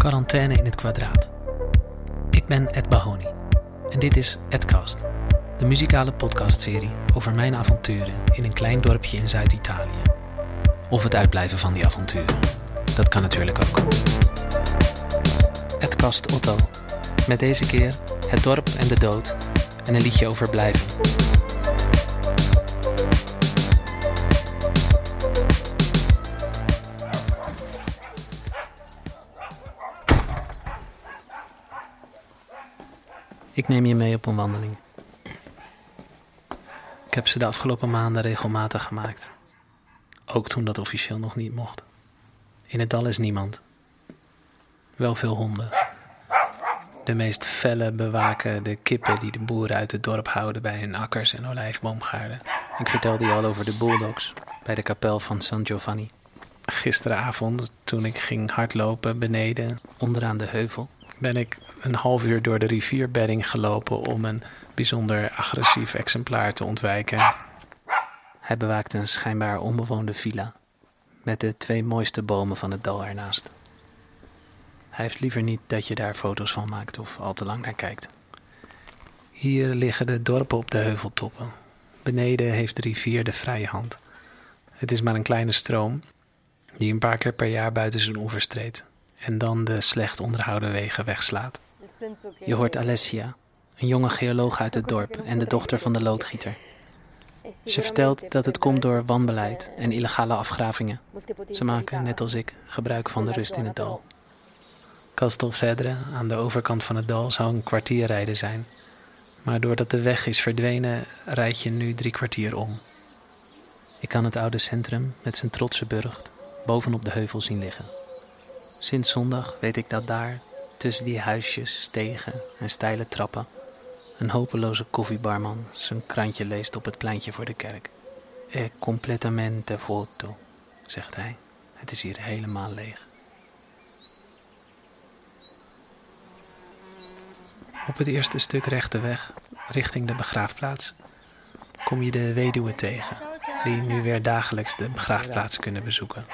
Quarantaine in het kwadraat. Ik ben Ed Bahoni en dit is Edcast, de muzikale podcastserie over mijn avonturen in een klein dorpje in Zuid-Italië. Of het uitblijven van die avonturen. Dat kan natuurlijk ook. Edcast Otto. Met deze keer het dorp en de dood en een liedje over blijven. Ik neem je mee op een wandeling. Ik heb ze de afgelopen maanden regelmatig gemaakt. Ook toen dat officieel nog niet mocht. In het dal is niemand. Wel veel honden. De meest felle bewaken de kippen die de boeren uit het dorp houden bij hun akkers en olijfboomgaarden. Ik vertelde je al over de bulldogs bij de kapel van San Giovanni. Gisteravond, toen ik ging hardlopen beneden onderaan de heuvel, ben ik een half uur door de rivierbedding gelopen om een bijzonder agressief exemplaar te ontwijken. Hij bewaakte een schijnbaar onbewoonde villa met de twee mooiste bomen van het dal ernaast. Hij heeft liever niet dat je daar foto's van maakt of al te lang naar kijkt. Hier liggen de dorpen op de heuveltoppen. Beneden heeft de rivier de vrije hand. Het is maar een kleine stroom die een paar keer per jaar buiten zijn oevers treedt en dan de slecht onderhouden wegen wegslaat. Je hoort Alessia, een jonge geoloog uit het dorp en de dochter van de loodgieter. Ze vertelt dat het komt door wanbeleid en illegale afgravingen. Ze maken, net als ik, gebruik van de rust in het dal. Castelvedre, aan de overkant van het dal, zou een kwartier rijden zijn. Maar doordat de weg is verdwenen, rijd je nu drie kwartier om. Ik kan het oude centrum met zijn trotse burcht bovenop de heuvel zien liggen. Sinds zondag weet ik dat daar, tussen die huisjes, stegen en steile trappen, een hopeloze koffiebarman zijn krantje leest op het pleintje voor de kerk. È completamente vuoto, zegt hij. Het is hier helemaal leeg. Op het eerste stuk rechte weg, richting de begraafplaats, kom je de weduwe tegen, die nu weer dagelijks de begraafplaats kunnen bezoeken.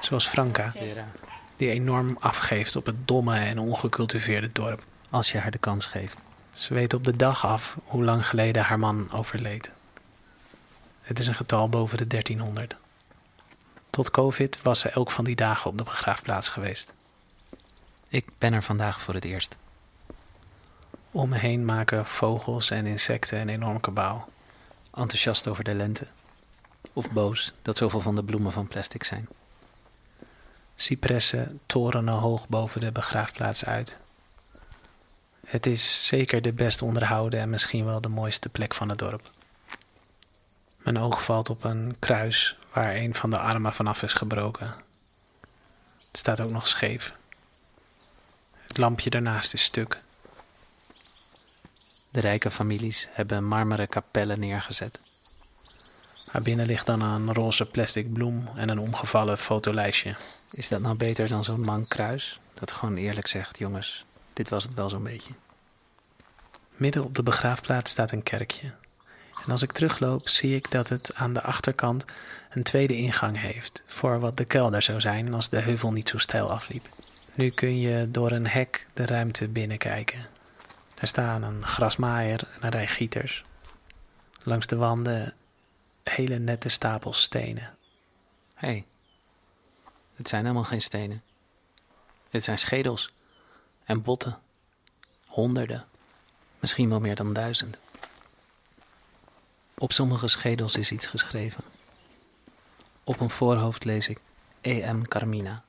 Zoals Franca, die enorm afgeeft op het domme en ongecultiveerde dorp, als je haar de kans geeft. Ze weet op de dag af hoe lang geleden haar man overleed. Het is een getal boven de 1300. Tot COVID was ze elk van die dagen op de begraafplaats geweest. Ik ben er vandaag voor het eerst. Om me heen maken vogels en insecten een enorm kabaal. Enthousiast over de lente. Of boos dat zoveel van de bloemen van plastic zijn. Cypressen torenen hoog boven de begraafplaats uit. Het is zeker de best onderhouden en misschien wel de mooiste plek van het dorp. Mijn oog valt op een kruis waar een van de armen vanaf is gebroken. Het staat ook nog scheef. Het lampje daarnaast is stuk. De rijke families hebben marmeren kapellen neergezet. Maar binnen ligt dan een roze plastic bloem en een omgevallen fotolijstje. Is dat nou beter dan zo'n man kruis? Dat gewoon eerlijk zegt, jongens, dit was het wel zo'n beetje. Midden op de begraafplaats staat een kerkje. En als ik terugloop, zie ik dat het aan de achterkant een tweede ingang heeft. Voor wat de kelder zou zijn als de heuvel niet zo steil afliep. Nu kun je door een hek de ruimte binnenkijken. Er staan een grasmaaier en een rij gieters. Langs de wanden hele nette stapels stenen. Hé, hey, het zijn helemaal geen stenen. Dit zijn schedels en botten. Honderden, misschien wel meer dan duizend. Op sommige schedels is iets geschreven. Op een voorhoofd lees ik E.M. Carmina.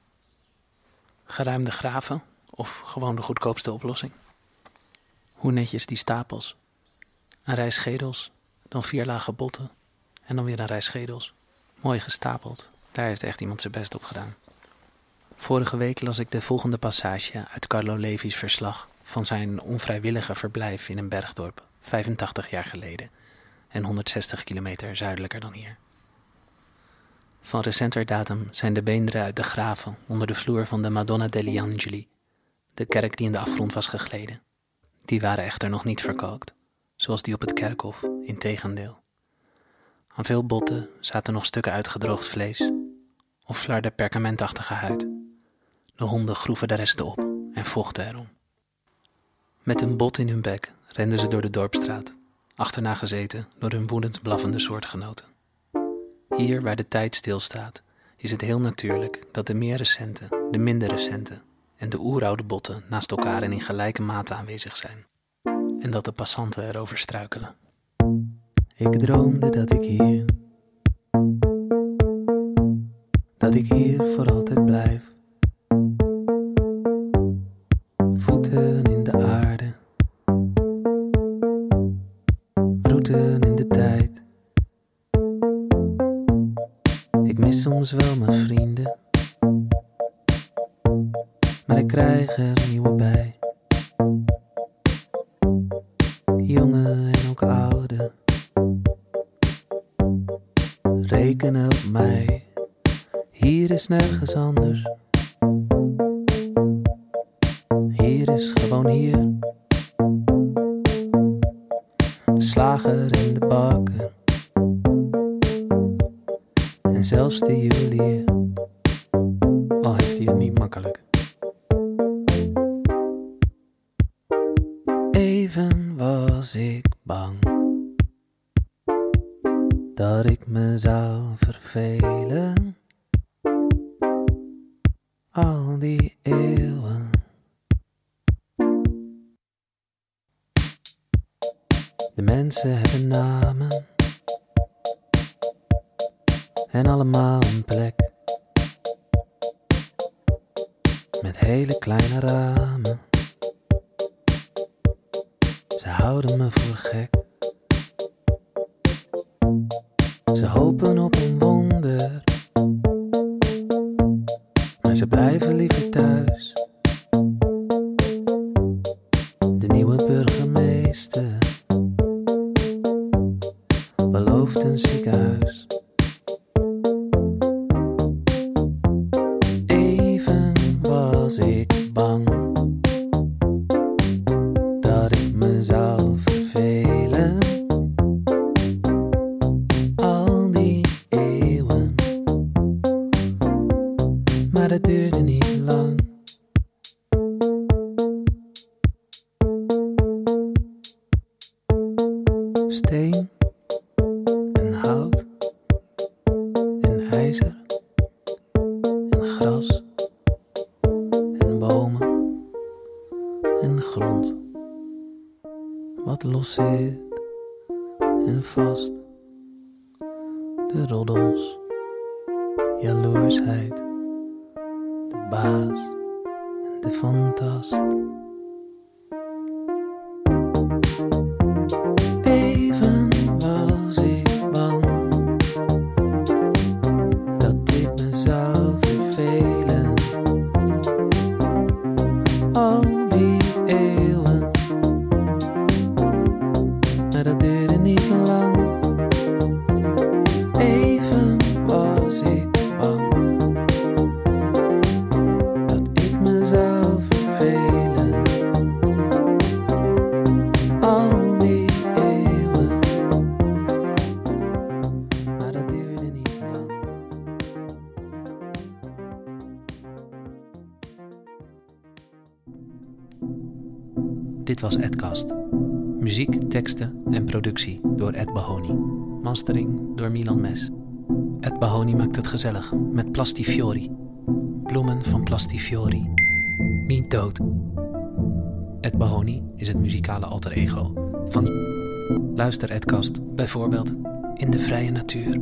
Geruimde graven of gewoon de goedkoopste oplossing? Hoe netjes die stapels. Een rij schedels, dan vier lage botten en dan weer een rij schedels. Mooi gestapeld. Daar heeft echt iemand zijn best op gedaan. Vorige week las ik de volgende passage uit Carlo Levi's verslag van zijn onvrijwillige verblijf in een bergdorp 85 jaar geleden en 160 kilometer zuidelijker dan hier. Van recenter datum zijn de beenderen uit de graven onder de vloer van de Madonna degli Angeli, de kerk die in de afgrond was gegleden. Die waren echter nog niet verkalkt, zoals die op het kerkhof, in tegendeel. Aan veel botten zaten nog stukken uitgedroogd vlees of flarde perkamentachtige huid. De honden groeven de resten op en vochten erom. Met een bot in hun bek renden ze door de dorpstraat, achterna gezeten door hun woedend blaffende soortgenoten. Hier waar de tijd stilstaat, is het heel natuurlijk dat de meer recente, de minder recente en de oeroude botten naast elkaar en in gelijke mate aanwezig zijn. En dat de passanten erover struikelen. Ik droomde dat ik hier, dat ik hier voor altijd blijf. Soms wel mijn vrienden, maar ik krijg er nieuwe bij. Jonge en ook oude rekenen op mij. Hier is nergens anders. Hier is gewoon hier. De slager en de bakker. Zelfs de juwelier. Al heeft hij het niet makkelijk. Even was ik bang dat ik me zou vervelen. Al die eeuwen. De mensen hebben namen en allemaal een plek met hele kleine ramen. Ze houden me voor gek. Ze hopen op een ik zit en vast. De roddels, jaloersheid, de baas en de fantast. Dit was Edcast. Muziek, teksten en productie door Ed Bahoni. Mastering door Milan Mes. Ed Bahoni maakt het gezellig met Plastifiori. Bloemen van Plastifiori. Niet dood. Ed Bahoni is het muzikale alter ego van... Luister Edcast bijvoorbeeld in de vrije natuur.